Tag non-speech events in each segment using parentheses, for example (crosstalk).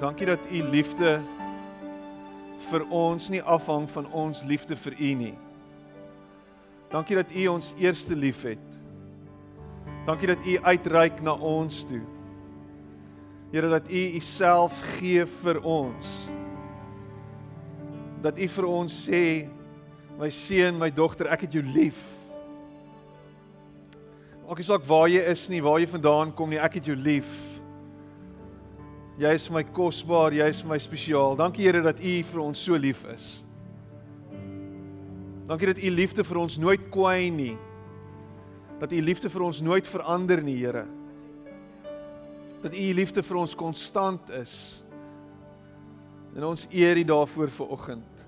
Dankie dat u liefde vir ons nie afhang van ons liefde vir u nie. Dankie dat u ons eerste liefhet. Dankie dat u uitreik na ons toe. Here dat u u self gee vir ons. Dat u vir ons sê my seun, my dogter, ek het jou lief. Maak nie saak waar jy is nie, waar jy vandaan kom nie, ek het jou lief. Jy is vir my kosbaar, jy is vir my spesiaal. Dankie Here dat U vir ons so lief is. Dankie dat U liefde vir ons nooit kwyn nie. Dat U liefde vir ons nooit verander nie, Here. Dat U liefde vir ons konstant is. En ons eer U daarvoor vir oggend.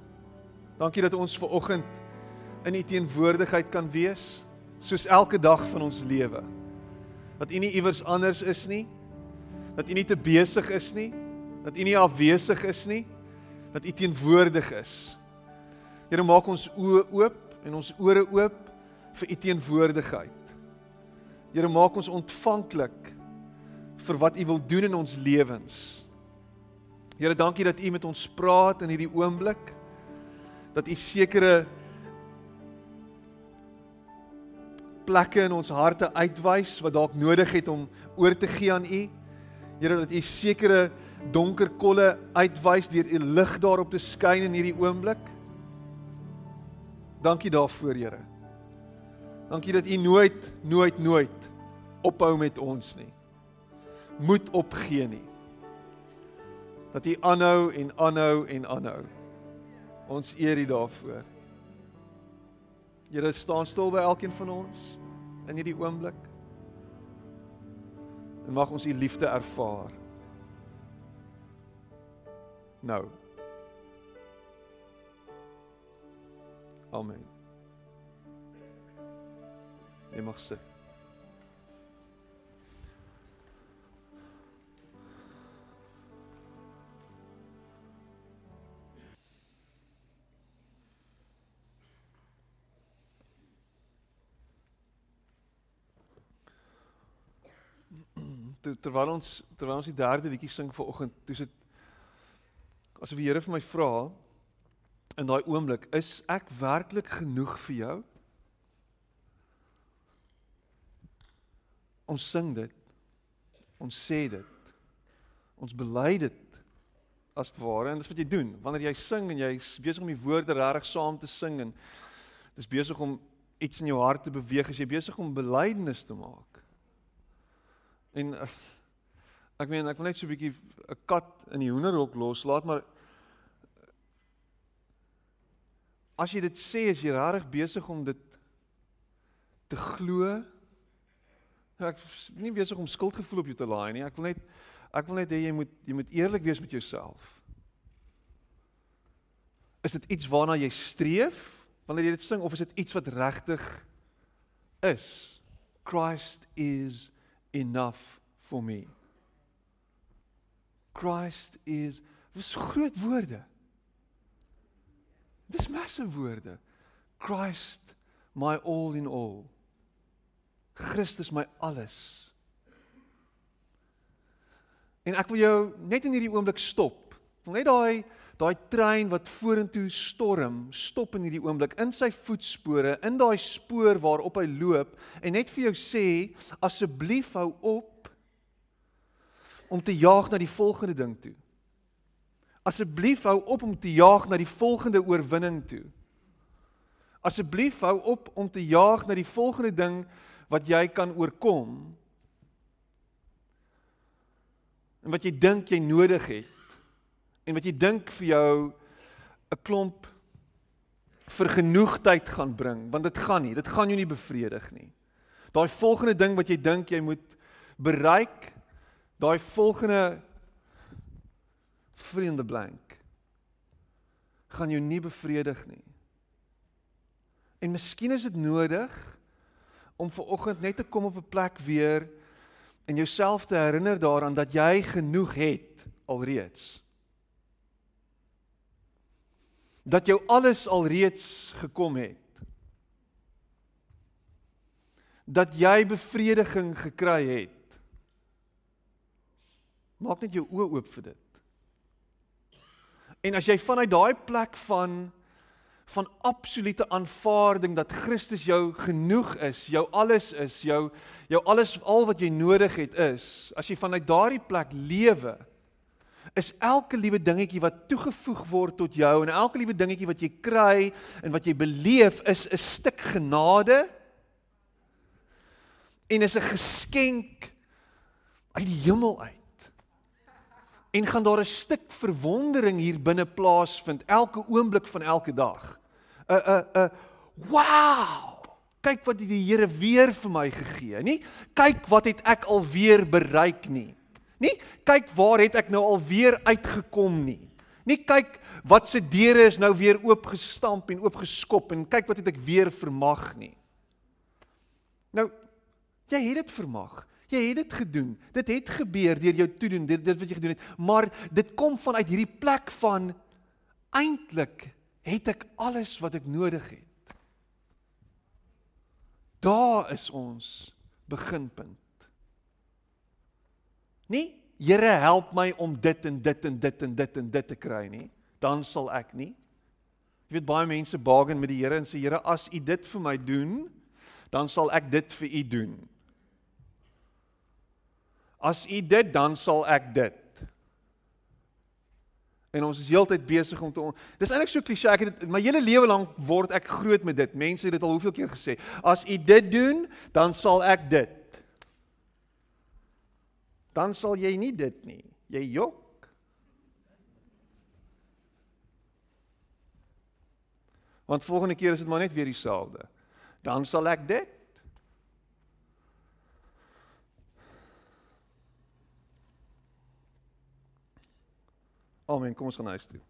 Dankie dat ons ver oggend in U teenwoordigheid kan wees soos elke dag van ons lewe. Dat U nie iewers anders is nie. Dat U nie te besig is nie. Dat U nie afwesig is nie. Dat U teenwoordig is. Here maak ons oë oop en ons ore oop vir U teenwoordigheid. Here maak ons ontvanklik vir wat U wil doen in ons lewens. Here dankie dat U met ons praat in hierdie oomblik. Dat U sekere plekke in ons harte uitwys wat dalk nodig het om oor te gee aan U. Here dat U sekere donker kolle uitwys deur U lig daarop te skyn in hierdie oomblik. Dankie daarvoor, Here. Dankie dat U nooit nooit nooit ophou met ons nie. Moet opgee nie. Dat U aanhou en aanhou en aanhou. Ons eer U daarvoor. Here staan stil by elkeen van ons in hierdie oomblik. En mag ons u liefde ervaar. Nou. Amen. Jy mag sit. Ter, terwyl ons terwyl ons die derde liedjie sing vir oggend, dis dit asof die Here vir my vra in daai oomblik, is ek werklik genoeg vir jou? Ons sing dit. Ons sê dit. Ons bely dit as ware en dis wat jy doen. Wanneer jy sing en jy's besig om die woorde reg saam te sing en dis besig om iets in jou hart te beweeg, as jy besig om belydenis te maak. En uh, ek meen ek wil net so 'n bietjie 'n kat in die hoenderhok loslaat, maar as jy dit sê, is jy regtig besig om dit te glo? Ek is nie besig om skuldgevoel op jou te laai nie. Ek wil net ek wil net hê jy moet jy moet eerlik wees met jouself. Is dit iets waarna jy streef wanneer jy dit sing of is dit iets wat regtig is? Christ is enough for me. Christ is dis groot woorde. Dis massive woorde. Christ my all in all. Christus my alles. En ek wil jou net in hierdie oomblik stop. Wil net daai daai trein wat vorentoe storm, stop in hierdie oomblik in sy voetspore, in daai spoor waarop hy loop en net vir jou sê asseblief hou op om te jaag na die volgende ding toe. Asseblief hou op om te jaag na die volgende oorwinning toe. Asseblief hou op om te jaag na die volgende ding wat jy kan oorkom. En wat jy dink jy nodig het en wat jy dink vir jou 'n klomp vergenoegdheid gaan bring, want dit gaan nie, dit gaan jou nie bevredig nie. Daai volgende ding wat jy dink jy moet bereik, daai volgende vriende blank gaan jou nie bevredig nie. En miskien is dit nodig om ver oggend net te kom op 'n plek weer en jouself te herinner daaraan dat jy genoeg het alreeds dat jou alles alreeds gekom het. Dat jy bevrediging gekry het. Maak net jou oë oop vir dit. En as jy vanuit daai plek van van absolute aanvaarding dat Christus jou genoeg is, jou alles is, jou jou alles al wat jy nodig het is, as jy vanuit daardie plek lewe, is elke liewe dingetjie wat toegevoeg word tot jou en elke liewe dingetjie wat jy kry en wat jy beleef is 'n stuk genade en is 'n geskenk uit die hemel uit en gaan daar 'n stuk verwondering hier binne plaasvind elke oomblik van elke dag. 'n 'n 'n wow! Kyk wat die Here weer vir my gegee, nie? Kyk wat het ek alweer bereik nie. Nie kyk waar het ek nou alweer uitgekom nie. Nie kyk wat se deure is nou weer oopgestamp en oopgeskop en kyk wat het ek weer vermag nie. Nou jy het dit vermag. Jy het dit gedoen. Dit het gebeur deur jou toedoen, dit dit wat jy gedoen het. Maar dit kom vanuit hierdie plek van eintlik het ek alles wat ek nodig het. Daar is ons beginpunt. Nie Here help my om dit en dit en dit en dit en dit te kry nie, dan sal ek nie. Jy weet baie mense baken met die Here en sê Here, as U dit vir my doen, dan sal ek dit vir U doen. As u dit dan sal ek dit. En ons is heeltyd besig om te on... Dis eintlik so klise, ek het my hele lewe lank word ek groot met dit. Mense het dit al hoeveel keer gesê. As u dit doen, dan sal ek dit. Dan sal jy nie dit nie. Jy jok. Want volgende keer is dit maar net weer dieselfde. Dan sal ek dit. Amen. Kom ons gaan huis toe.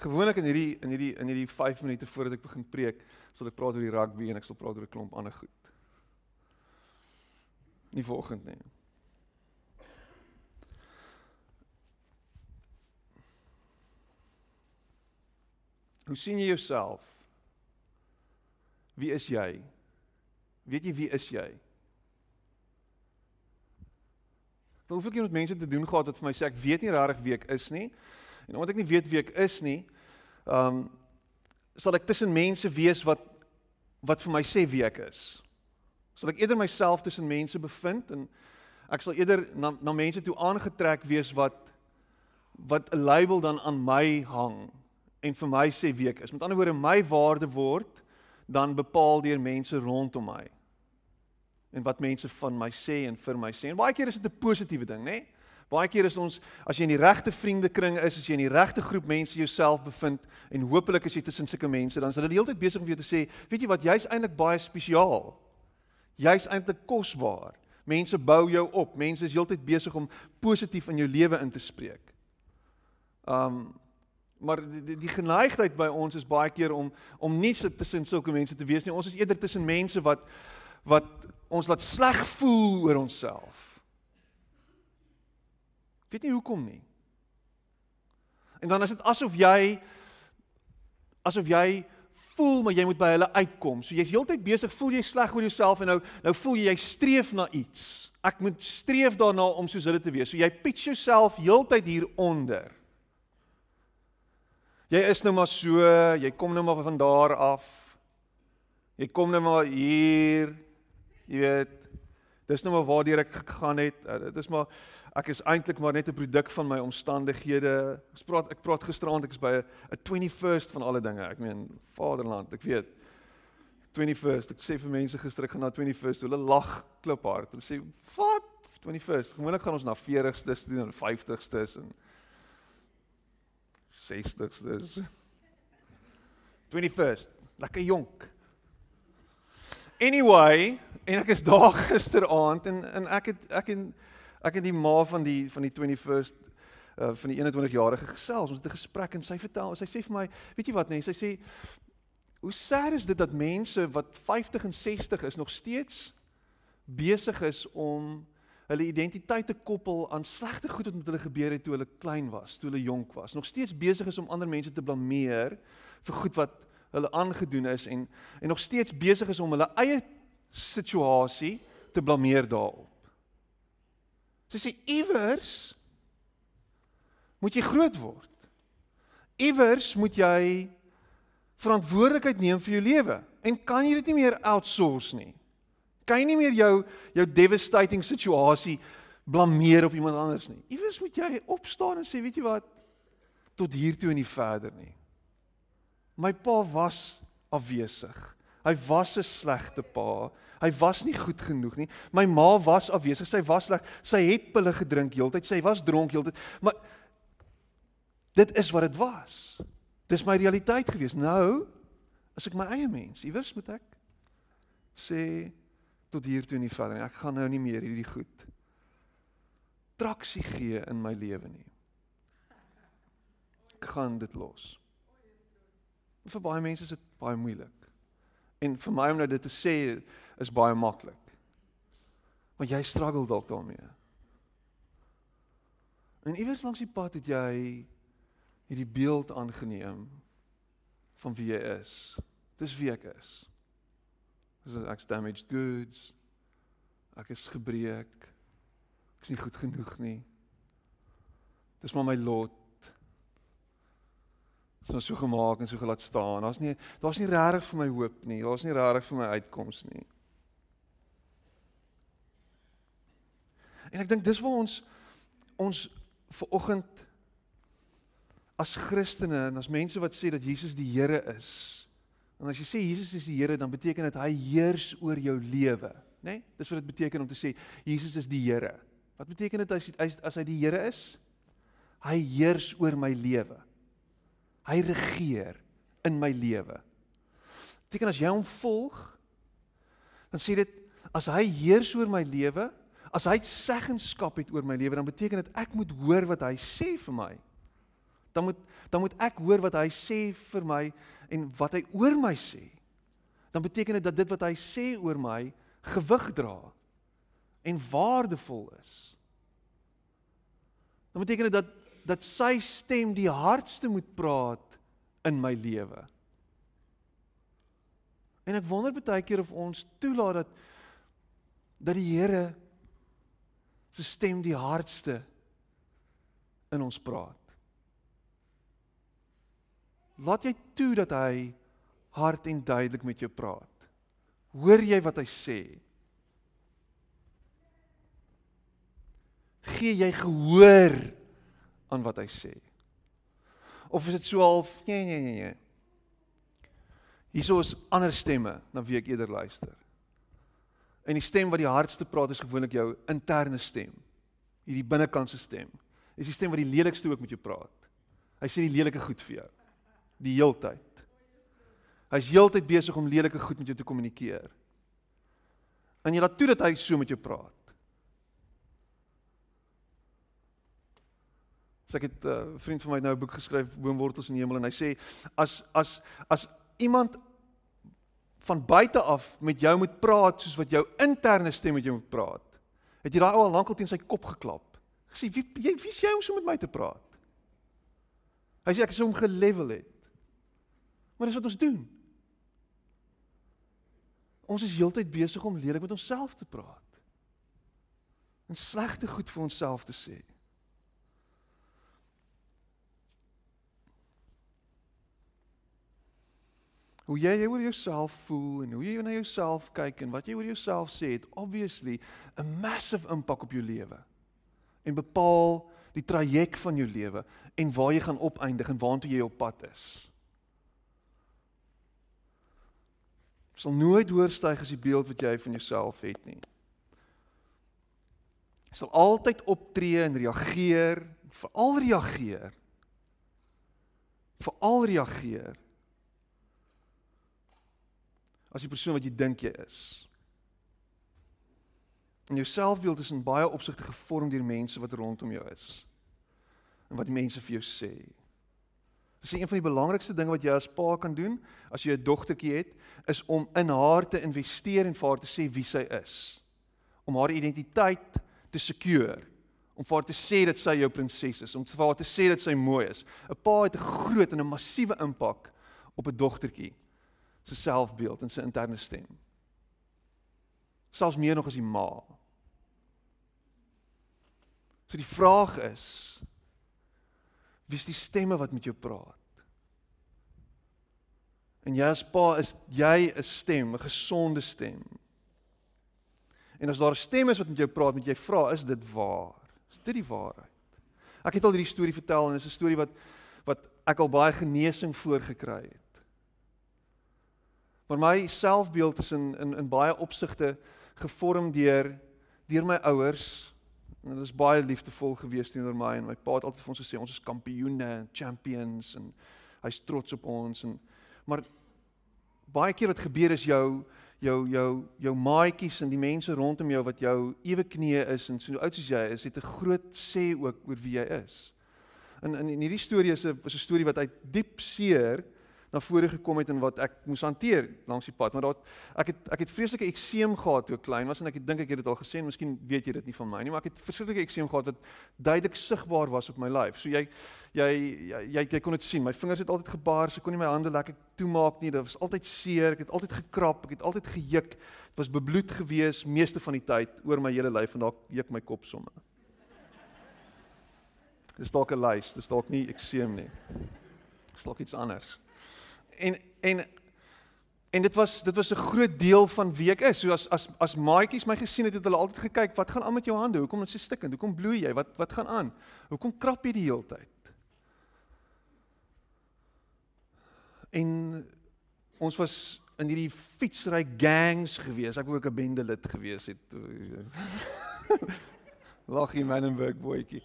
Gewoonlik in hierdie in hierdie in hierdie 5 minute voordat ek begin preek, sal ek praat oor die rugby en ek sal praat oor 'n klomp ander goed. Nie vanoggend nie. Hoe sien jy jouself? Wie is jy? Weet jy wie is jy? Dan hoef ek nie met mense te doen gehad wat vir my sê ek weet nie regtig wie ek is nie. En omdat ek nie weet wie ek is nie, ehm um, sal ek tussen mense wees wat wat vir my sê wie ek is. Sal ek eerder myself tussen mense bevind en ek sal eerder na na mense toe aangetrek wees wat wat 'n label dan aan my hang en vir my sê wie ek is. Met ander woorde, my waarde word dan bepaal deur mense rondom my en wat mense van my sê en vir my sê. En baie keer is dit 'n positiewe ding, nê? Baie keer is ons as jy in die regte vriendekring is, as jy in die regte groep mense jouself bevind en hopelik as jy tussen sulke mense, dan is hulle die hele tyd besig om vir jou te sê, weet jy wat, jy's eintlik baie spesiaal. Jy's eintlik kosbaar. Mense bou jou op. Mense is heeltyd besig om positief in jou lewe in te spreek. Um maar die, die, die geneigtheid by ons is baie keer om om nie tussen sulke mense te wees nie. Ons is eerder tussen mense wat wat ons laat sleg voel oor onsself. Weet nie hoekom nie. En dan is dit asof jy asof jy voel maar jy moet by hulle uitkom. So jy's heeltyd besig, voel jy sleg oor jouself en nou nou voel jy jy streef na iets. Ek moet streef daarna om soos hulle te wees. So jy pitch jouself heeltyd hieronder. Jy is nou maar so, jy kom nou maar van daar af. Jy kom nou maar hier. Jy weet, dis nou maar waardeur ek gegaan het. Dit is maar ek is eintlik maar net 'n produk van my omstandighede. Ek praat ek praat gisteraand ek is by 'n 21st van alle dinge. Ek meen Vaderland, ek weet 21st. Ek sê vir mense gister ek gaan na 21st. Hulle lag kliphard. Hulle sê, "Wat? 21st? Gewoonlik gaan ons na 40stes doen en 50stes en 60stes." 21st. Lekker jonk. Anyway, en ek is daar (laughs) gisteraand en en ek het ek en ek het die ma van die van die 21st uh, van die 21-jarige gesels. Ons het 'n gesprek en sy vertel, sy sê vir my, weet jy wat nee, sy sê hoe sad is dit dat mense wat 50 en 60 is nog steeds besig is om hulle identiteit te koppel aan slegte goed wat met hulle gebeur het toe hulle klein was, toe hulle jonk was. Nog steeds besig is om ander mense te blameer vir goed wat hulle aangedoen is en en nog steeds besig is om hulle eie situasie te blameer daarop. Sy sê iewers moet jy groot word. Iewers moet jy verantwoordelikheid neem vir jou lewe en kan jy dit nie meer outsource nie. Kan jy nie meer jou jou devastating situasie blameer op iemand anders nie. Iewers moet jy opstaan en sê, weet jy wat? Tot hier toe en nie verder nie. My pa was afwesig. Hy was 'n slegte pa. Hy was nie goed genoeg nie. My ma was afwesig. Sy was sleg. Sy het pille gedrink heeltyd. Sy was dronk heeltyd. Maar dit is wat dit was. Dis my realiteit gewees. Nou as ek my eie mens, iewers moet ek sê tot hier toe nie verder nie. Ek gaan nou nie meer hierdie goed traksie gee in my lewe nie. Ek gaan dit los. Vir baie mense is dit baie moeilik. En vir my om nou dit te sê is baie maklik. Want jy struggle dalk daarmee. En iewers langs die pad het jy hierdie beeld aangeneem van wie jy is. Dis wie ek is. Dis ek's damaged goods. Ek is gebreek. Ek's nie goed genoeg nie. Dis maar my lot. Dis nou so gemaak en so gelaat staan. Daar's nie daar's nie regtig vir my hoop nie. Daar's nie regtig vir my uitkoms nie. En ek dink dis waar ons ons ver oggend as Christene en as mense wat sê dat Jesus die Here is. En as jy sê Jesus is die Here, dan beteken dit hy heers oor jou lewe, né? Nee? Dis wat dit beteken om te sê Jesus is die Here. Wat beteken dit as hy as hy die Here is? Hy heers oor my lewe. Hy regeer in my lewe. Beteken as jy hom volg, dan sê dit as hy heers oor my lewe, as hy seggenskap het oor my lewe, dan beteken dit ek moet hoor wat hy sê vir my. Dan moet dan moet ek hoor wat hy sê vir my en wat hy oor my sê. Dan beteken dit dat dit wat hy sê oor my gewig dra en waardevol is. Dan beteken dit dat dat sy stem die hardste moet praat in my lewe. En ek wonder baie keer of ons toelaat dat dat die Here se stem die hardste in ons praat. Laat jy toe dat hy hard en duidelik met jou praat. Hoor jy wat hy sê? gee jy gehoor aan wat hy sê? Of is dit so half nee nee nee nee. Hierso is ander stemme na wie ek eerder luister. En die stem wat die hardste praat is gewoonlik jou interne stem. Hierdie binnekantse stem. Dis die stem wat die lelikste ook met jou praat. Hy sê die lelike goed vir jou. Die heeltyd. Hy's heeltyd besig om lelike goed met jou te kommunikeer. En jy laat toe dat hy so met jou praat. So ek het 'n uh, vriend van my nou 'n boek geskryf Boomwortels in die hemel en hy sê as as as iemand van buite af met jou moet praat soos wat jou interne stem met jou moet praat. Het jy daai ou al lankal teen sy kop geklap? Gesê wie jy wie's jy om so met my te praat? Hy sê ek is hom gelevel het. Maar dis wat ons doen. Ons is heeltyd besig om lelik met onsself te praat. En slegte goed vir onsself te sê. Hoe jy oor jouself voel en hoe jy na jouself kyk en wat jy oor jouself sê het obviously 'n massive impak op jou lewe. En bepaal die traject van jou lewe en waar jy gaan opeindig en waartoe jy op pad is. Sal nooit hoorstyg as die beeld wat jy van jouself het nie. Jy sal altyd optree en reageer, veral reageer. Veral reageer as die persoon wat jy dink jy is. En jou selfbeeld is in baie opsigte gevorm deur mense wat rondom jou is. En wat die mense vir jou sê. Dis een van die belangrikste dinge wat jy as pa kan doen as jy 'n dogtertjie het, is om in haar te investeer en vir haar te sê wie sy is. Om haar identiteit te secure. Om vir haar te sê dat sy jou prinses is, om vir haar te sê dat sy mooi is. 'n Pa het 'n groot en 'n massiewe impak op 'n dogtertjie se selfbeeld en sy interne stem. Selfs meer nog as die ma. So die vraag is wie is die stemme wat met jou praat? En jy as pa is jy 'n stem, 'n gesonde stem. En as daar 'n stem is wat met jou praat, moet jy vra, is dit waar? Is dit die waarheid? Ek het al hierdie storie vertel en dit is 'n storie wat wat ek al baie genesing voorgekry het. Maar my selfbeeld is in in in baie opsigte gevorm deur deur my ouers. En dit is baie liefdevol gewees teenoor my en my pa het altyd vir ons gesê ons is kampioene, champions en hy's trots op ons en maar baie keer wat gebeur is jou jou jou jou maatjies en die mense rondom jou wat jou ewe knieë is en so oud soos jy is, het 'n groot sê ook oor wie jy is. En in hierdie storie is 'n is 'n storie wat uit diep seer na vore gekom het en wat ek moes hanteer langs die pad. Maar daar ek het ek het vreeslike ekseem gehad toe ek klein was en ek dink ek het dit al gesê en miskien weet jy dit nie van my nie, maar ek het verskriklike ekseem gehad wat duidelik sigbaar was op my lyf. So jy jy jy jy, jy kon dit sien. My vingers het altyd gebaar, so kon nie my hande lekker toemaak nie. Dit was altyd seer. Ek het altyd gekrap, ek het altyd gejuk. Dit was bebloed gewees meeste van die tyd oor my hele lyf en dalk juk my kop somme. Dis dalk 'n lys, dis dalk nie ekseem nie. Dis dalk iets anders en en en dit was dit was 'n groot deel van wie ek is. So as as as maatjies my gesien het, het hulle altyd gekyk, wat gaan aan met jou hande? Hoekom is so stikkend? Hoekom bloei jy? Wat wat gaan aan? Hoekom krap jy die hele tyd? En ons was in hierdie fietsry gangs gewees. Ek wou ook 'n bende lid gewees het. (laughs) Lag jy man en werk boetjie.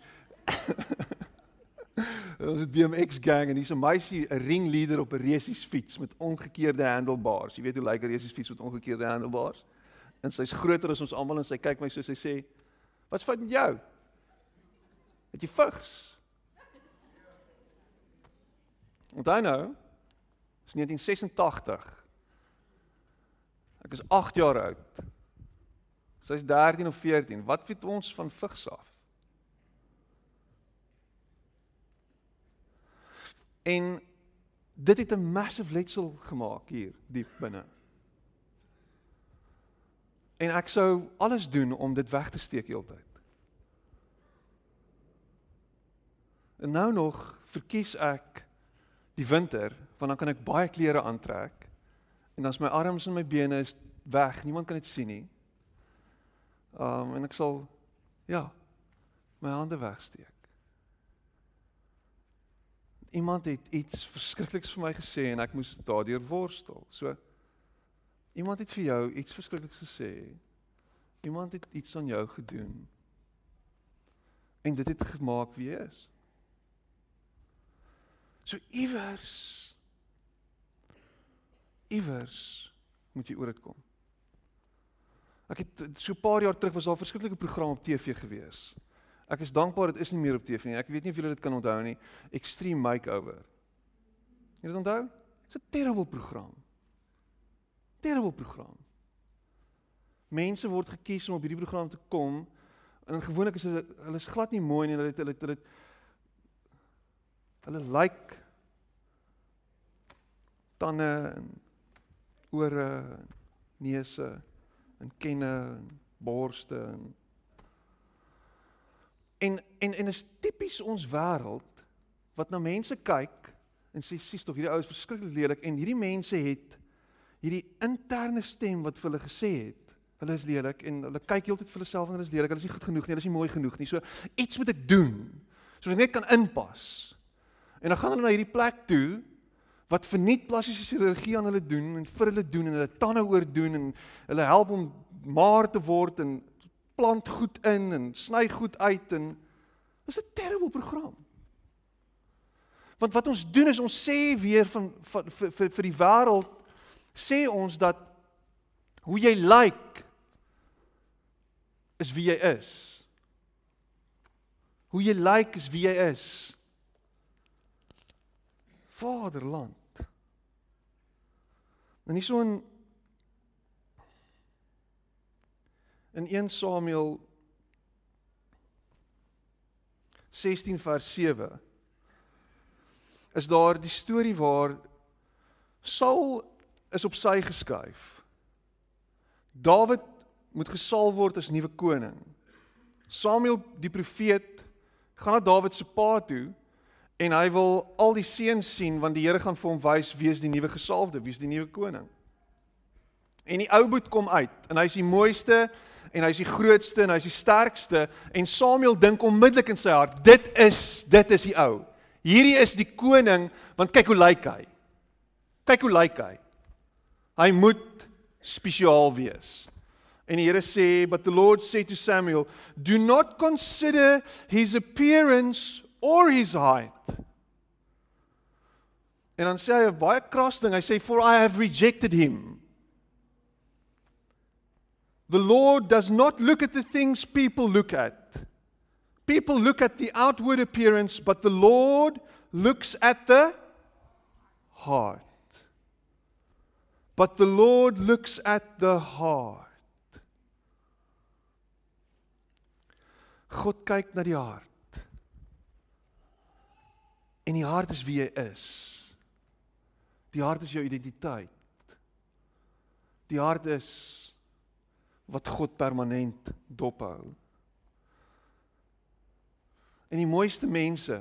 Ons het BMX gang en hier's 'n meisie, 'n ringleader op 'n resies fiets met omgekeerde handlebars. Jy weet hoe lyk 'n resies fiets met omgekeerde handlebars? En sy's groter as ons almal en sy kyk my so sy sê: "Wat's fout met jou? Het jy vigs?" Onthou nou, is 1986. Ek is 8 jaar oud. Sy's 13 of 14. Wat weet ons van vigs af? En dit het 'n massive letsel gemaak hier diep binne. En ek sou alles doen om dit weg te steek heeltyd. En nou nog verkies ek die winter want dan kan ek baie klere aantrek en dan is my arms en my bene is weg, niemand kan dit sien nie. Um en ek sal ja, my hande wegsteek iemand het iets verskrikliks vir my gesê en ek moes daardeur worstel. So iemand het vir jou iets verskrikliks gesê. Iemand het iets aan jou gedoen. En dit het gemaak wie jy is. So iewers iewers moet jy oor dit kom. Ek het so 'n paar jaar terug was daar 'n verskriklike program op TV gewees. Ek is dankbaar dit is nie meer op TV nie. Ek weet nie of julle dit kan onthou nie. Extreme Makeover. Jy dit onthou? Dit's 'n terrible program. Terrible program. Mense word gekies om op hierdie program te kom en gewoonlik is hulle hulle is glad nie mooi nie. Hulle het hulle hulle hulle lyk like tande en ore en neuse en kenne en borste en En en en is tipies ons wêreld wat na mense kyk en sê sies tog hierdie ou is verskriklik lelik en hierdie mense het hierdie interne stem wat vir hulle gesê het hulle is lelik en hulle kyk heeltyd vir hulle self en hulle is lelik hulle is nie goed genoeg nie hulle is nie mooi genoeg nie. So iets moet ek doen sodat ek net kan inpas. En dan gaan hulle na hierdie plek toe wat verniet plastiese chirurgie aan hulle doen en vir hulle doen en hulle tande oor doen en hulle help om maar te word en plant goed in en sny goed uit en dis 'n terrible program. Want wat ons doen is ons sê weer van, van vir vir vir die wêreld sê ons dat hoe jy lyk like, is wie jy is. Hoe jy lyk like is wie jy is. Vaderland. En nie so in 1 Samuel 16 vers 7 is daar die storie waar Saul is op sy geskuif. Dawid moet gesalf word as nuwe koning. Samuel die profeet gaan na Dawid se pa toe en hy wil al die seuns sien want die Here gaan vir hom wys wie is die nuwe gesalfde, wie is die nuwe koning. En die ou boet kom uit en hy's die mooiste en hy's die grootste en hy's die sterkste en Samuel dink onmiddellik in sy hart, dit is dit is die ou. Hierdie is die koning want kyk hoe lyk hy. Kyk hoe lyk hy. Hy moet spesiaal wees. En die Here sê, but the Lord said to Samuel, do not consider his appearance or his height. En dan sê hy 'n baie kras ding. Hy sê for I have rejected him. The Lord does not look at the things people look at. People look at the outward appearance, but the Lord looks at the heart. But the Lord looks at the heart. God kyk na die hart. En die hart is wie jy is. Die hart is jou identiteit. Die hart is wat God permanent dophou. En die mooiste mense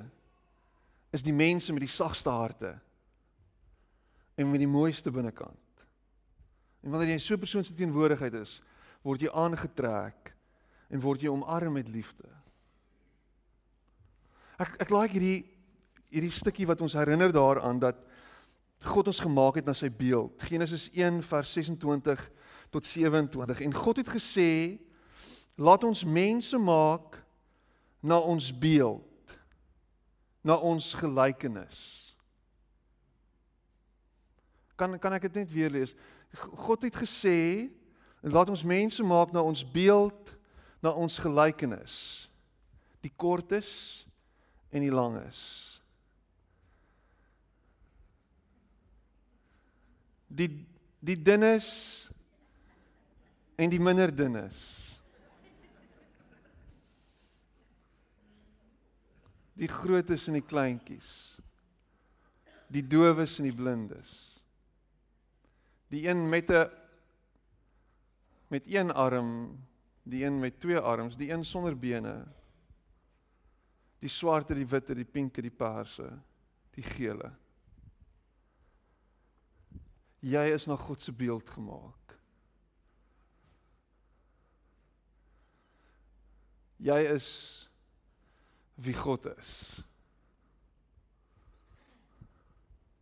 is die mense met die sagste harte en met die mooiste binnekant. En wanneer jy so 'n persoon se teenwoordigheid is, word jy aangetrek en word jy omarm met liefde. Ek ek like hierdie hierdie stukkie wat ons herinner daaraan dat God ons gemaak het na sy beeld. Genesis 1 vers 26 tot 27 en God het gesê laat ons mense maak na ons beeld na ons gelykenis. Kan kan ek dit net weer lees? God het gesê laat ons mense maak na ons beeld na ons gelykenis. Die kortes en die langes. Die die dunnes en die minder dunnes. Die grootes en die kleintjies. Die dowes en die blindes. Die een met 'n met een arm die een met twee arms, die een sonder bene. Die swarte, die witte, die pinke, die paarse, die gele. Jy is na God se beeld gemaak. Jy is wie God is.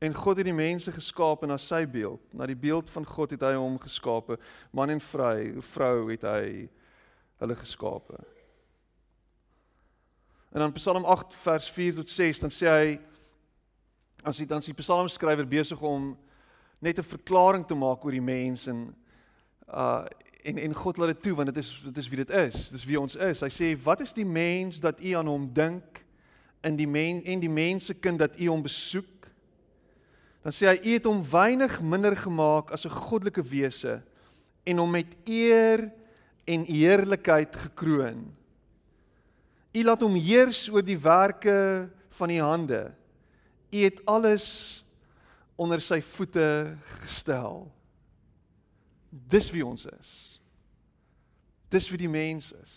En God het die mense geskaap na sy beeld. Na die beeld van God het hy hom geskape. Man en vrou, vrou het hy hulle geskape. En dan Psalm 8 vers 4 tot 6 dan sê hy as hy dan sy psalmskrywer besig om net 'n verklaring te maak oor die mens en uh en en God laat dit toe want dit is dit is wie dit is. Dis wie ons is. Hy sê wat is die mens dat u aan hom dink in die mens en die mense kind dat u hom besoek? Dan sê hy u het hom weinig minder gemaak as 'n goddelike wese en hom met eer en heerlikheid gekroon. U laat hom heers oor die werke van die hande. U het alles onder sy voete gestel. Dis wie ons is. Dis wie die mens is.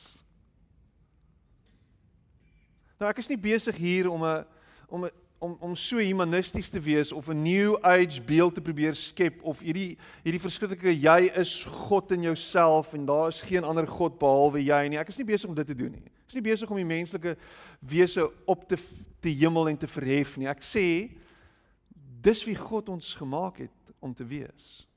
Nou ek is nie besig hier om 'n om 'n om om so humanisties te wees of 'n new age beeld te probeer skep of hierdie hierdie verskriklike jy is God in jouself en daar is geen ander god behalwe jy nie. Ek is nie besig om dit te doen nie. Ek is nie besig om die menslike wese op te te hemel en te verhef nie. Ek sê dis wie God ons gemaak het om te wees.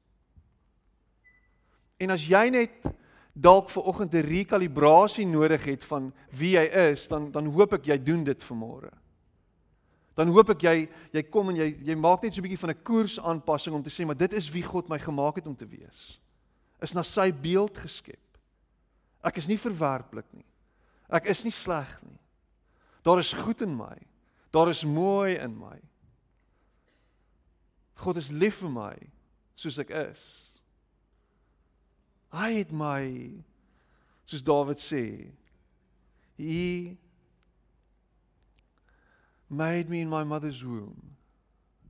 En as jy net dalk ver oggend 'n rekalibrasie nodig het van wie jy is, dan dan hoop ek jy doen dit vanmôre dan hoop ek jy jy kom en jy jy maak net so 'n bietjie van 'n koersaanpassing om te sê maar dit is wie God my gemaak het om te wees. Is na sy beeld geskep. Ek is nie verwerplik nie. Ek is nie sleg nie. Daar is goed in my. Daar is mooi in my. God is lief vir my soos ek is. Hy het my soos Dawid sê, he made me in my mother's womb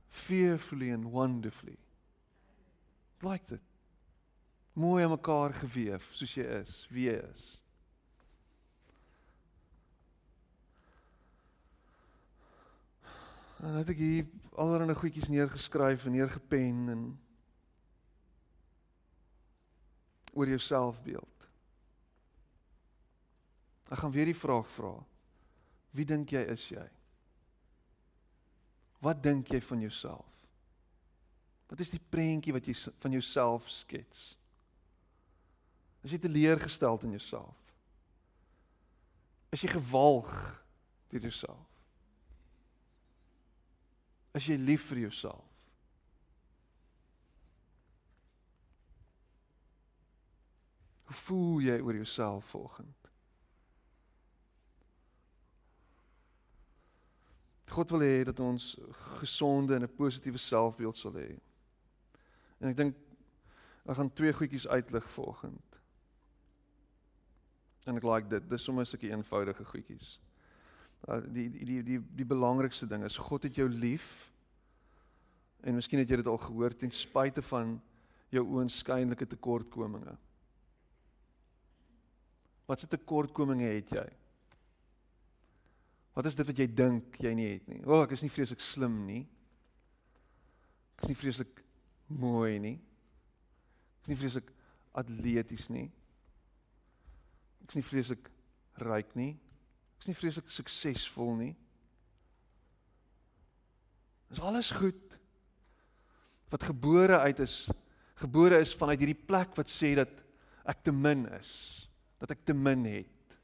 fearfully and wonderfully. Like dit. Mooi aan mekaar gewewe soos jy is, wie jy is. En het ek hier allerlei goedjies neergeskryf en neergepen en oor jou selfbeeld. Ek gaan weer die vraag vra. Wie dink jy is jy? Wat dink jy van jouself? Wat is die prentjie wat jy van jouself skets? Is jy teleurgesteld in jouself? Is jy gewalg deur jouself? Is jy lief vir jouself? Hoe voel jy oor jouself vanoggend? God wil hê dat ons gesonde en 'n positiewe selfbeeld sal hê. En ek dink ek gaan twee goedjies uitlig vanoggend. En ek like dit. Dis sommer 'n stukkie eenvoudige goedjies. Uh, die die die die die belangrikste ding is God het jou lief. En miskien het jy dit al gehoor ten spyte van jou oënskynlike tekortkominge. Wat se tekortkominge het jy? Wat is dit wat jy dink jy nie het nie? O, oh, ek is nie vreeslik slim nie. Ek is nie vreeslik mooi nie. Ek is nie vreeslik atleties nie. Ek is nie vreeslik ryk nie. Ek is nie vreeslik suksesvol nie. Dis alles goed. Wat gebore uit is, gebore is vanuit hierdie plek wat sê dat ek te min is, dat ek te min het.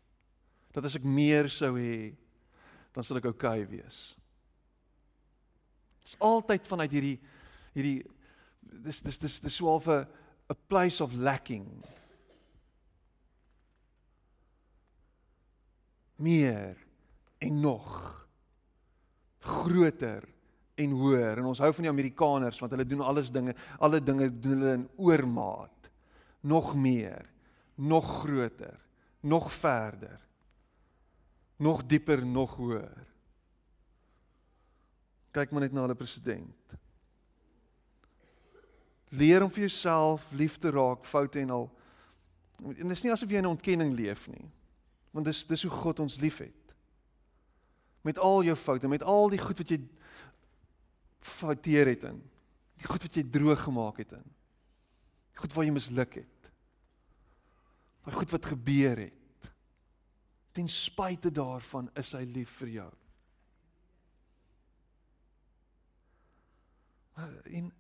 Dat as ek meer sou hê, dan sal ek oukei okay wees. Dit is altyd vanuit hierdie hierdie dis dis dis dis swaalf 'n 'n place of lacking. Meer en nog groter en hoër en ons hou van die Amerikaners want hulle doen alles dinge alle dinge doen hulle in oormaat nog meer nog groter nog verder nog dieper nog hoër kyk maar net na hulle president Leer om vir jouself lief te raak, foute en al. En dis nie asof jy in ontkenning leef nie. Want dis dis hoe God ons liefhet. Met al jou foute, met al die goed wat jy fouteer het in. Die goed wat jy droog gemaak het in. Die goed waar jy misluk het. Die goed wat gebeur het. Ten spyte daarvan is hy lief vir jou. En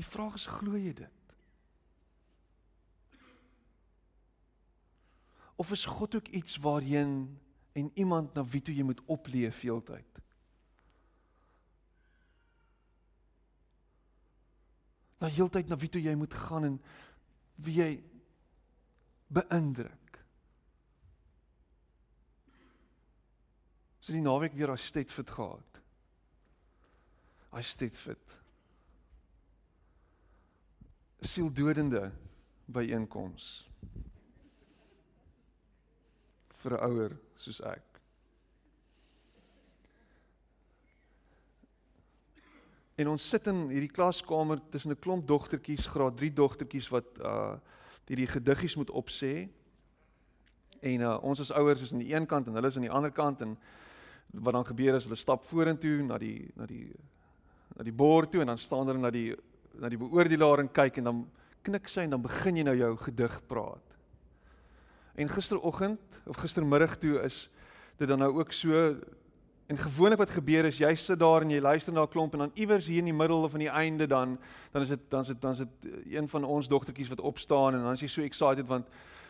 Die vraag is glo jy dit? Of is God ook iets waarheen en iemand na wie toe jy moet opleef heeltyd? Na heeltyd na wie toe jy moet gaan en wie jy beïndruk. So die naweek weer as steed fit gehad. Hy steed fit sieldodende byeenkoms vir 'n ouer soos ek. En ons sit in hierdie klaskamer tussen 'n klomp dogtertjies, graad 3 dogtertjies wat uh hierdie gediggies moet opsê. En uh ons as ouers is aan die een kant en hulle is aan die ander kant en wat dan gebeur is hulle stap vorentoe na die na die na die bord toe en dan staan hulle na die na die beoordelaar en kyk en dan knik sy en dan begin jy nou jou gedig praat. En gisteroggend of gistermiddag toe is dit dan nou ook so en gewoonlik wat gebeur is jy sit daar en jy luister na 'n klomp en dan iewers hier in die middel of aan die einde dan dan is dit dan is dit dan is dit eh, een van ons dogtertjies wat opstaan en dan is jy so excited want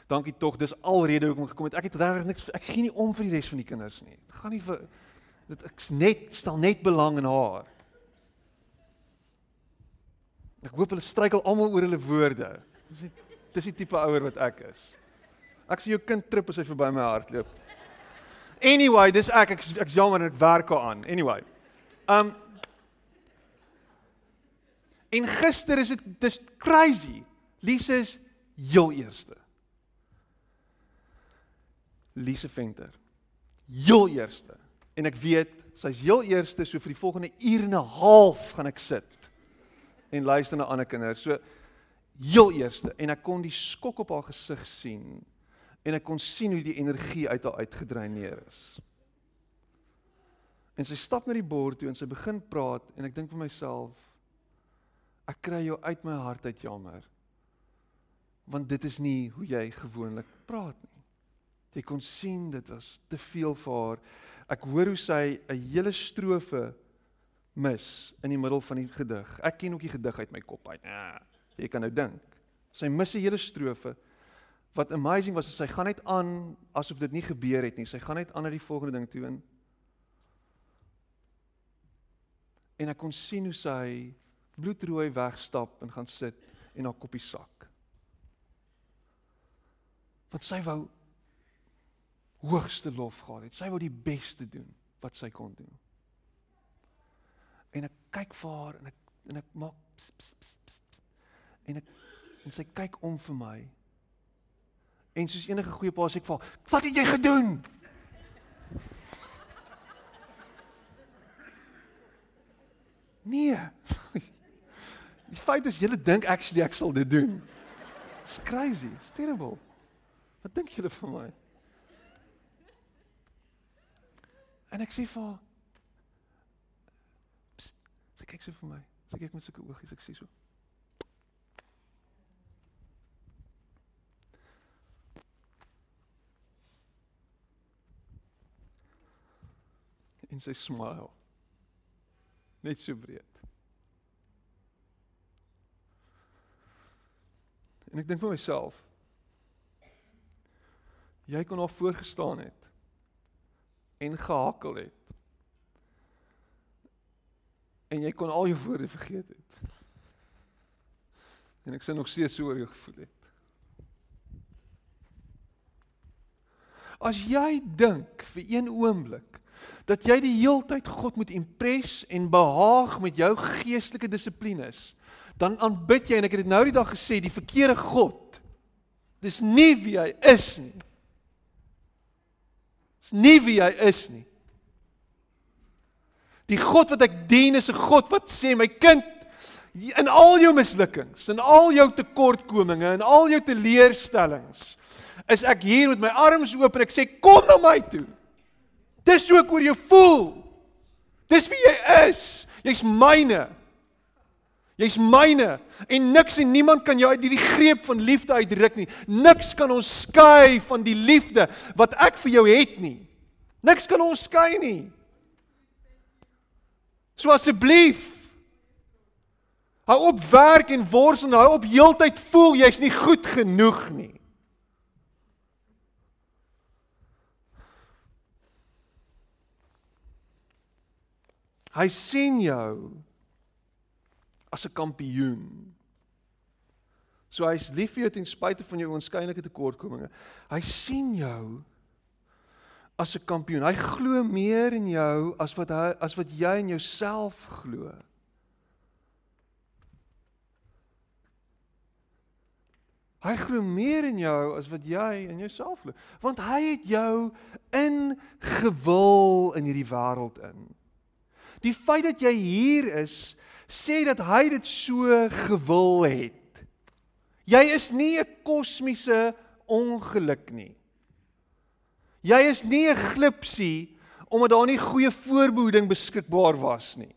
dankie tog dis alrede hoekom gekom het ek het regtig niks ek gee nie om vir die res van die kinders nie. Dit gaan nie vir dit ek's net stel net belang in haar. Ek hoop hulle struikel almal oor hulle woorde. Dis die, dis die tipe ouer wat ek is. Ek sien jou kind trip as hy verby my hardloop. Anyway, dis ek ek ek's jammer en ek werk aan. Anyway. Um En gister is dit dis crazy. Lise is heel eerste. Lise Venter. Heel eerste. En ek weet sy's heel eerste so vir die volgende uur en 'n half gaan ek sit en luister na ander kinders. So heel eerste en ek kon die skok op haar gesig sien En ek kon sien hoe die energie uit haar uitgedreineer is. En sy stap na die bord toe en sy begin praat en ek dink vir myself ek kry jou uit my hart uit jammer. Want dit is nie hoe jy gewoonlik praat nie. Jy kon sien dit was te veel vir haar. Ek hoor hoe sy 'n hele strofe mis in die middel van die gedig. Ek ken ook die gedig uit my kop uit. Ja, jy kan nou dink. Sy mis 'n hele strofe. Wat amazing was, is sy gaan net aan asof dit nie gebeur het nie. Sy gaan net aan na die volgende ding toe en en ek kon sien hoe sy bloedrooi wegstap en gaan sit en haar koppie sak. Want sy wou hoogste lof gehad het. Sy wou die beste doen wat sy kon doen. En ek kyk vir haar en ek en ek maak pss, pss, pss, pss, en ek en sy kyk om vir my. En soos enige goeie pa sê ek vir haar, "Wat het jy gedoen?" Nee. Die feit is julle dink actually ek sal dit doen. It's crazy. It's terrible. Wat dink julle van my? En ek sê vir haar Sy kyk so vir my. Sy kyk met sulke oogies, ek sê so. En sy smile. Net so breed. En ek dink vir myself jy kon al voorgestaan het en gehakel het. En jy kon al jou woorde vergeet het. En ek sien nog steeds so oor jou gevoel het. As jy dink vir een oomblik dat jy die heeltyd God moet impres en behaag met jou geestelike dissiplines, dan aanbid jy en ek het dit nou die dag gesê, die verkeerde God. Dis nie wie hy is nie. Dis nie wie hy is nie. Die God wat ek dien is 'n God wat sê my kind in al jou mislukkings, in al jou tekortkominge, in al jou teleurstellings, is ek hier met my arms oop en ek sê kom na my toe. Dis hoe ek oor jou voel. Dis wie jy is. Jy's myne. Jy's myne en niks en niemand kan jou uit hierdie greep van liefde uitruk nie. Niks kan ons skei van die liefde wat ek vir jou het nie. Niks kan ons skei nie. So asseblief hou op werk en wors en hou op heeltyd voel jy's nie goed genoeg nie. Hy sien jou as 'n kampioen. So hy's lief vir jou ten spyte van jou oënskynlike tekortkominge. Hy sien jou as 'n kampioen. Hy glo meer in jou as wat hy as wat jy in jouself glo. Hy glo meer in jou as wat jy in jouself glo, want hy het jou ingewil in hierdie wêreld in. Die feit dat jy hier is, sê dat hy dit so gewil het. Jy is nie 'n kosmiese ongeluk nie. Jy is nie 'n glipsie omdat daar nie goeie voorbehoeding beskikbaar was nie.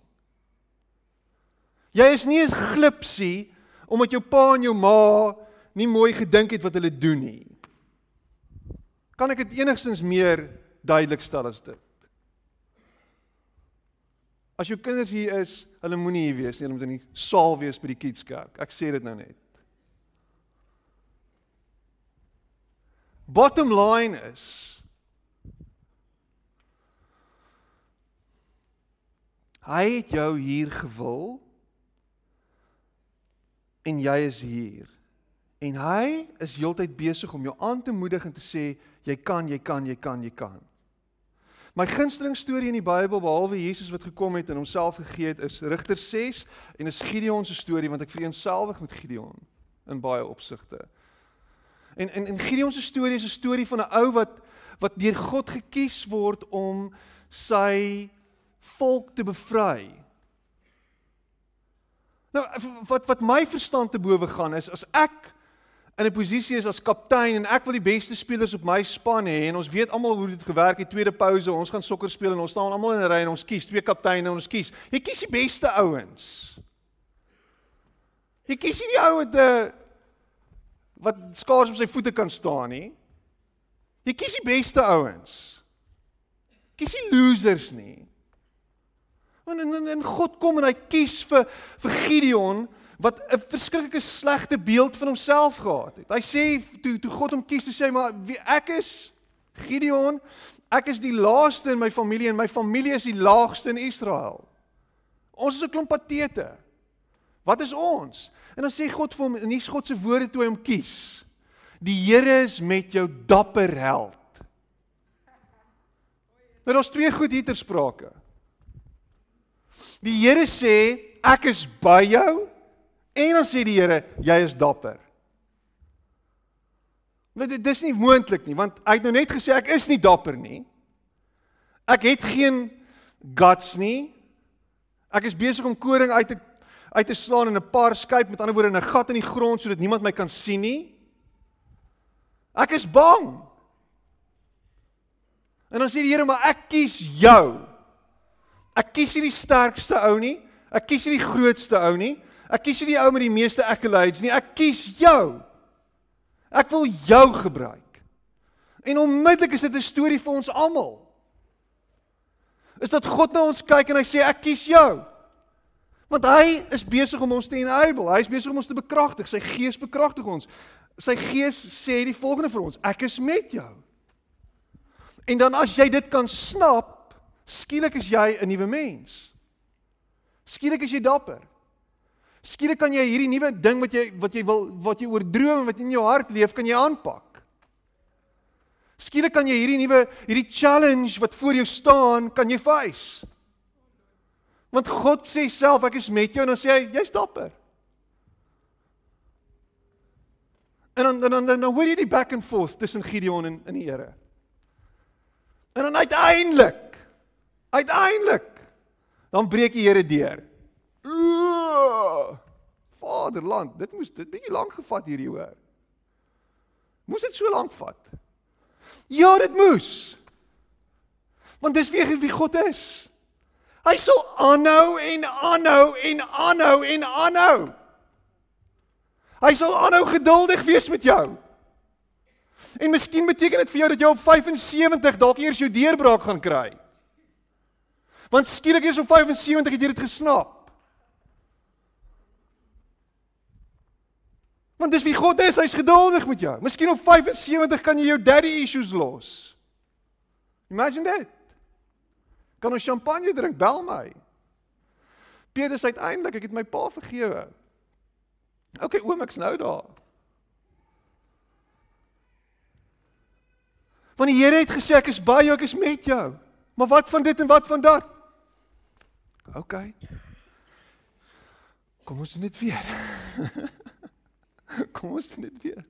Jy is nie 'n glipsie omdat jou pa en jou ma nie mooi gedink het wat hulle doen nie. Kan ek dit enigstens meer duidelik stel as dit? As jou kinders hier is, hulle moenie hier wees nie, hulle moet in die saal wees by die kidskerk. Ek sê dit nou net. Bottom line is Hy het jou hier gewil en jy is hier. En hy is heeltyd besig om jou aan te moedig en te sê jy kan, jy kan, jy kan, jy kan. My gunsteling storie in die Bybel behalwe Jesus wat gekom het en homself gegee het is Rigter 6 en is Gideon se storie want ek vereenselwig met Gideon in baie opsigte. En en en Gideon se storie is 'n storie van 'n ou wat wat deur God gekies word om sy volk te bevry. Nou wat wat my verstand te bowe gaan is as ek in 'n posisie is as kaptein en ek wil die beste spelers op my span hê en ons weet almal hoe dit gewerk het. Tweede pouse ons gaan sokker speel en ons staan almal in 'n ry en ons kies twee kapteine en ons kies. Jy kies die beste ouens. Jy kies nie die ou wat 'n uh, wat skaars op sy voete kan staan nie. Jy kies die beste ouens. Kies nie losers nie. En en en God kom en hy kies vir vir Gideon wat 'n verskriklike slegte beeld van homself gehad het. Hy sê toe toe God hom kies, sê hy maar wie ek is Gideon, ek is die laaste in my familie en my familie is die laagste in Israel. Ons is 'n klomp patete. Wat is ons? En dan sê God vir hom in hierdie God se woorde toe hy hom kies. Die Here is met jou dapper held. Nou daar's twee goed hier ter sprake. Die Here sê ek is by jou En dan sê die Here, jy is dapper. Want dit is nie moontlik nie, want hy het nou net gesê ek is nie dapper nie. Ek het geen guts nie. Ek is besig om koring uit te uit te slaan in 'n paar skyp, met ander woorde in 'n gat in die grond sodat niemand my kan sien nie. Ek is bang. En dan sê die Here, maar ek kies jou. Ek kies nie die sterkste ou nie. Ek kies nie die grootste ou nie. Ek kies nie die ou met die meeste accolades nie, ek kies jou. Ek wil jou gebruik. En onmiddellik is dit 'n storie vir ons almal. Is dat God na ons kyk en hy sê ek kies jou. Want hy is besig om ons te enable. Hy is besig om ons te bekragtig. Sy gees bekragtig ons. Sy gees sê die volgende vir ons: Ek is met jou. En dan as jy dit kan snap, skielik is jy 'n nuwe mens. Skielik is jy dapper. Skielik kan jy hierdie nuwe ding wat jy wat jy wil wat jy oordroom en wat in jou hart leef, kan jy aanpak. Skielik kan jy hierdie nuwe hierdie challenge wat voor jou staan, kan jy face. Want God sê self ek is met jou en dan sê hy jy's dapper. En dan dan dan dan hoor jy die back and forth tussen Gideon en in die Here. En dan uiteindelik uiteindelik dan breek die Here deur. Vaderland, dit moes dit bietjie lank gevat hierdie hoor. Moes dit so lank vat? Ja, dit moes. Want dis wie wie God is. Hy sal aanhou en aanhou en aanhou en aanhou. Hy sal aanhou geduldig wees met jou. En miskien beteken dit vir jou dat jy op 75 dalk eers jou deurbraak gaan kry. Want skielik eers op 75 het jy dit gesnap. Want dis wie God is, hy's geduldig met jou. Miskien op 75 kan jy jou daddy issues los. Imagine dit. Kan ons champagne drink? Bel my. Peter sê uiteindelik ek het my pa vergewe. OK, oom ek's nou daar. Want die Here het gesê ek is by jou, ek is met jou. Maar wat van dit en wat van dat? OK. Kom ons doen dit weer. (laughs) Kom ons doen dit weer.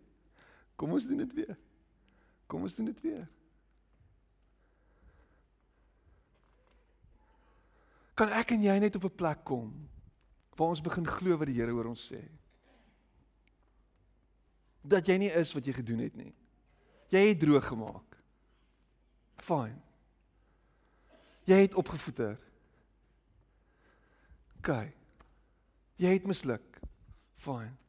Kom ons doen dit weer. Kom ons doen dit weer. Kan ek en jy net op 'n plek kom waar ons begin glo wat die Here oor ons sê? Dat jy nie is wat jy gedoen het nie. Jy het droog gemaak. Fine. Jy het opgevoeter. OK. Jy het misluk. Fine.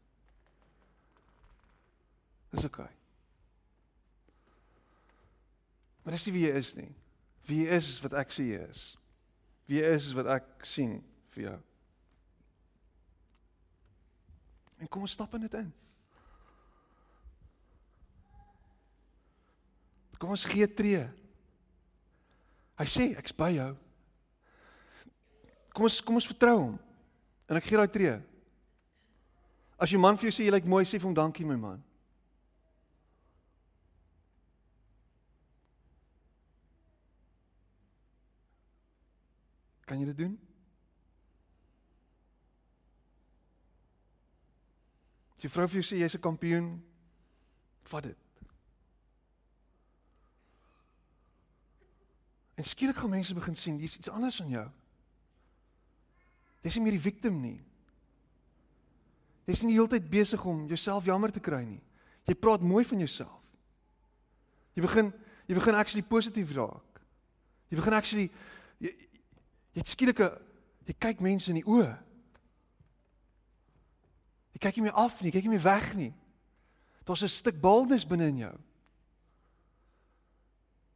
Dis oké. Okay. Maar dis nie wie jy is nie. Wie jy is is wat ek sê jy is. Wie jy is is wat ek sien vir jou. En kom ons stap in dit in. Kom ons gee tree. Hy sê ek's by jou. Kom ons kom ons vertrou hom. En ek gee daai tree. As jou man vir jou sê jy lyk mooi, sê vir hom dankie my man. Kan jy dit doen? Jy vrou vir jou sê jy's 'n kampioen. Vat dit. En skielik gaan mense begin sien dis iets anders aan jou. Jy's nie meer die victim nie. Jy's nie die hele tyd besig om jouself jammer te kry nie. Jy praat mooi van jouself. Jy begin jy begin actually positief raak. Jy begin actually jy jy het skielik 'n jy kyk mense in die oë. Jy kyk nie meer af nie, jy kyk nie meer weg nie. Daar's 'n stuk boldness binne in jou.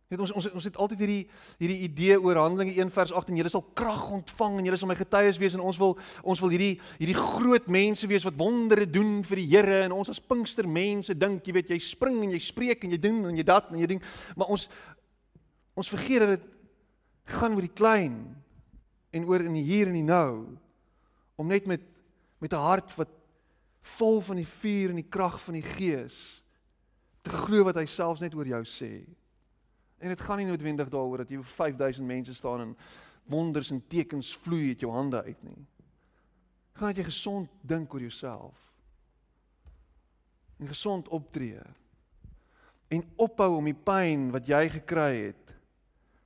Net ons ons ons het altyd hierdie hierdie idee oor Handelinge 1 vers 8 en julle sal krag ontvang en julle sal my getuies wees en ons wil ons wil hierdie hierdie groot mense wees wat wondere doen vir die Here en ons as Pinkstermense dink jy weet jy spring en jy spreek en jy doen en jy dat en jy ding maar ons ons vergeet dat dit gaan oor die klein en oor in die hier en die nou om net met met 'n hart wat vol van die vuur en die krag van die gees te glo wat hy selfs net oor jou sê. En dit gaan nie noodwendig daaroor dat jy vir 5000 mense staan en wonders en tekens vloei uit jou hande uit nie. Dit gaan dat jy gesond dink oor jouself. En gesond optree. En ophou om die pyn wat jy gekry het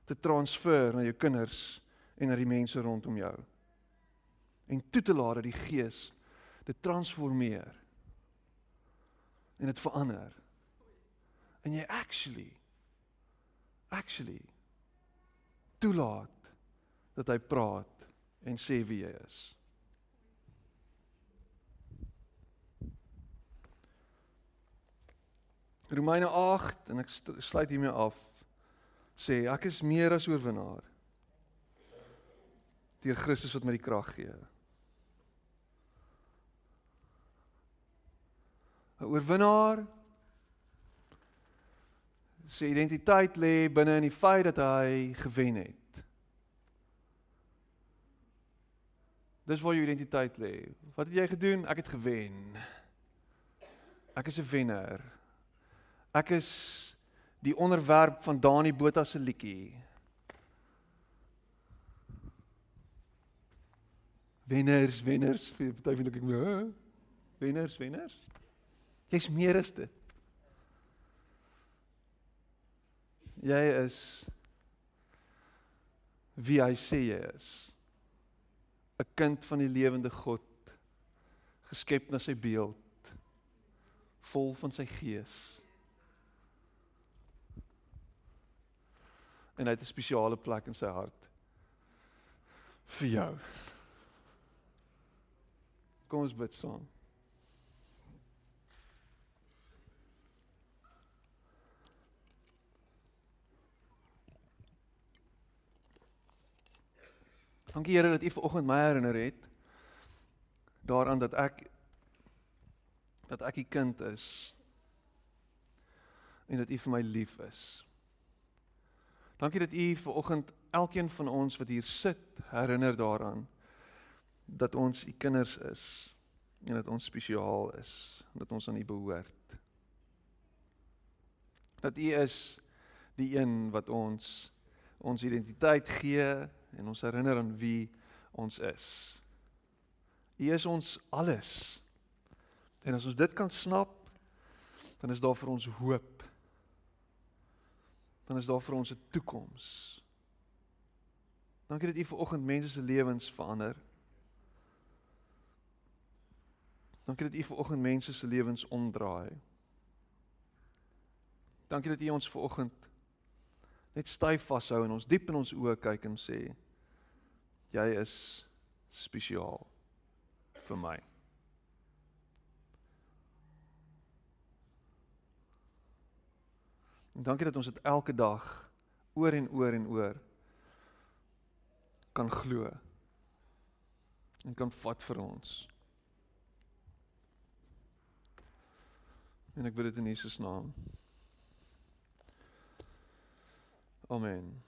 te transfer na jou kinders en na die mense rondom jou. En toe te laat dat die Gees dit transformeer en dit verander. En jy actually actually toelaat dat hy praat en sê wie hy is. Romeine 8 en ek sluit hiermee af sê ek is meer as oorwinnaar deur Christus wat my die krag gee. 'n Oorwinnaar sy identiteit lê binne in die feit dat hy gewen het. Dis waar jou identiteit lê. Wat het jy gedoen? Ek het gewen. Ek is 'n wenner. Ek is die onderwerp van Dani Botha se liedjie. Wenners, wenners, vir party wil ek nou. Wenners, wenners. Jy's meer as dit. Jy is wie hy sê jy is. 'n kind van die lewende God, geskep na sy beeld, vol van sy gees. En hy het 'n spesiale plek in sy hart vir jou. Kom ons bid saam. Dankie Here dat U vanoggend my herinner het daaraan dat ek dat ek U kind is en dat U vir my lief is. Dankie dat U vanoggend elkeen van ons wat hier sit herinner daaraan dat ons U kinders is en dat ons spesiaal is en dat ons aan U behoort. Dat U is die een wat ons ons identiteit gee en ons herinner aan wie ons is. U is ons alles. En as ons dit kan snap, dan is daar vir ons hoop. Dan is daar vir ons 'n toekoms. Dankie dat U ver oggend mense se lewens verander. Dankie dat U ver oggend mense se lewens omdraai. Dankie dat U ons ver oggend net styf vashou en ons diep in ons oë kyk en sê jy is spesiaal vir my. En dankie dat ons dit elke dag oor en oor en oor kan glo en kan vat vir ons. En ek bid dit in Jesus naam. Amen.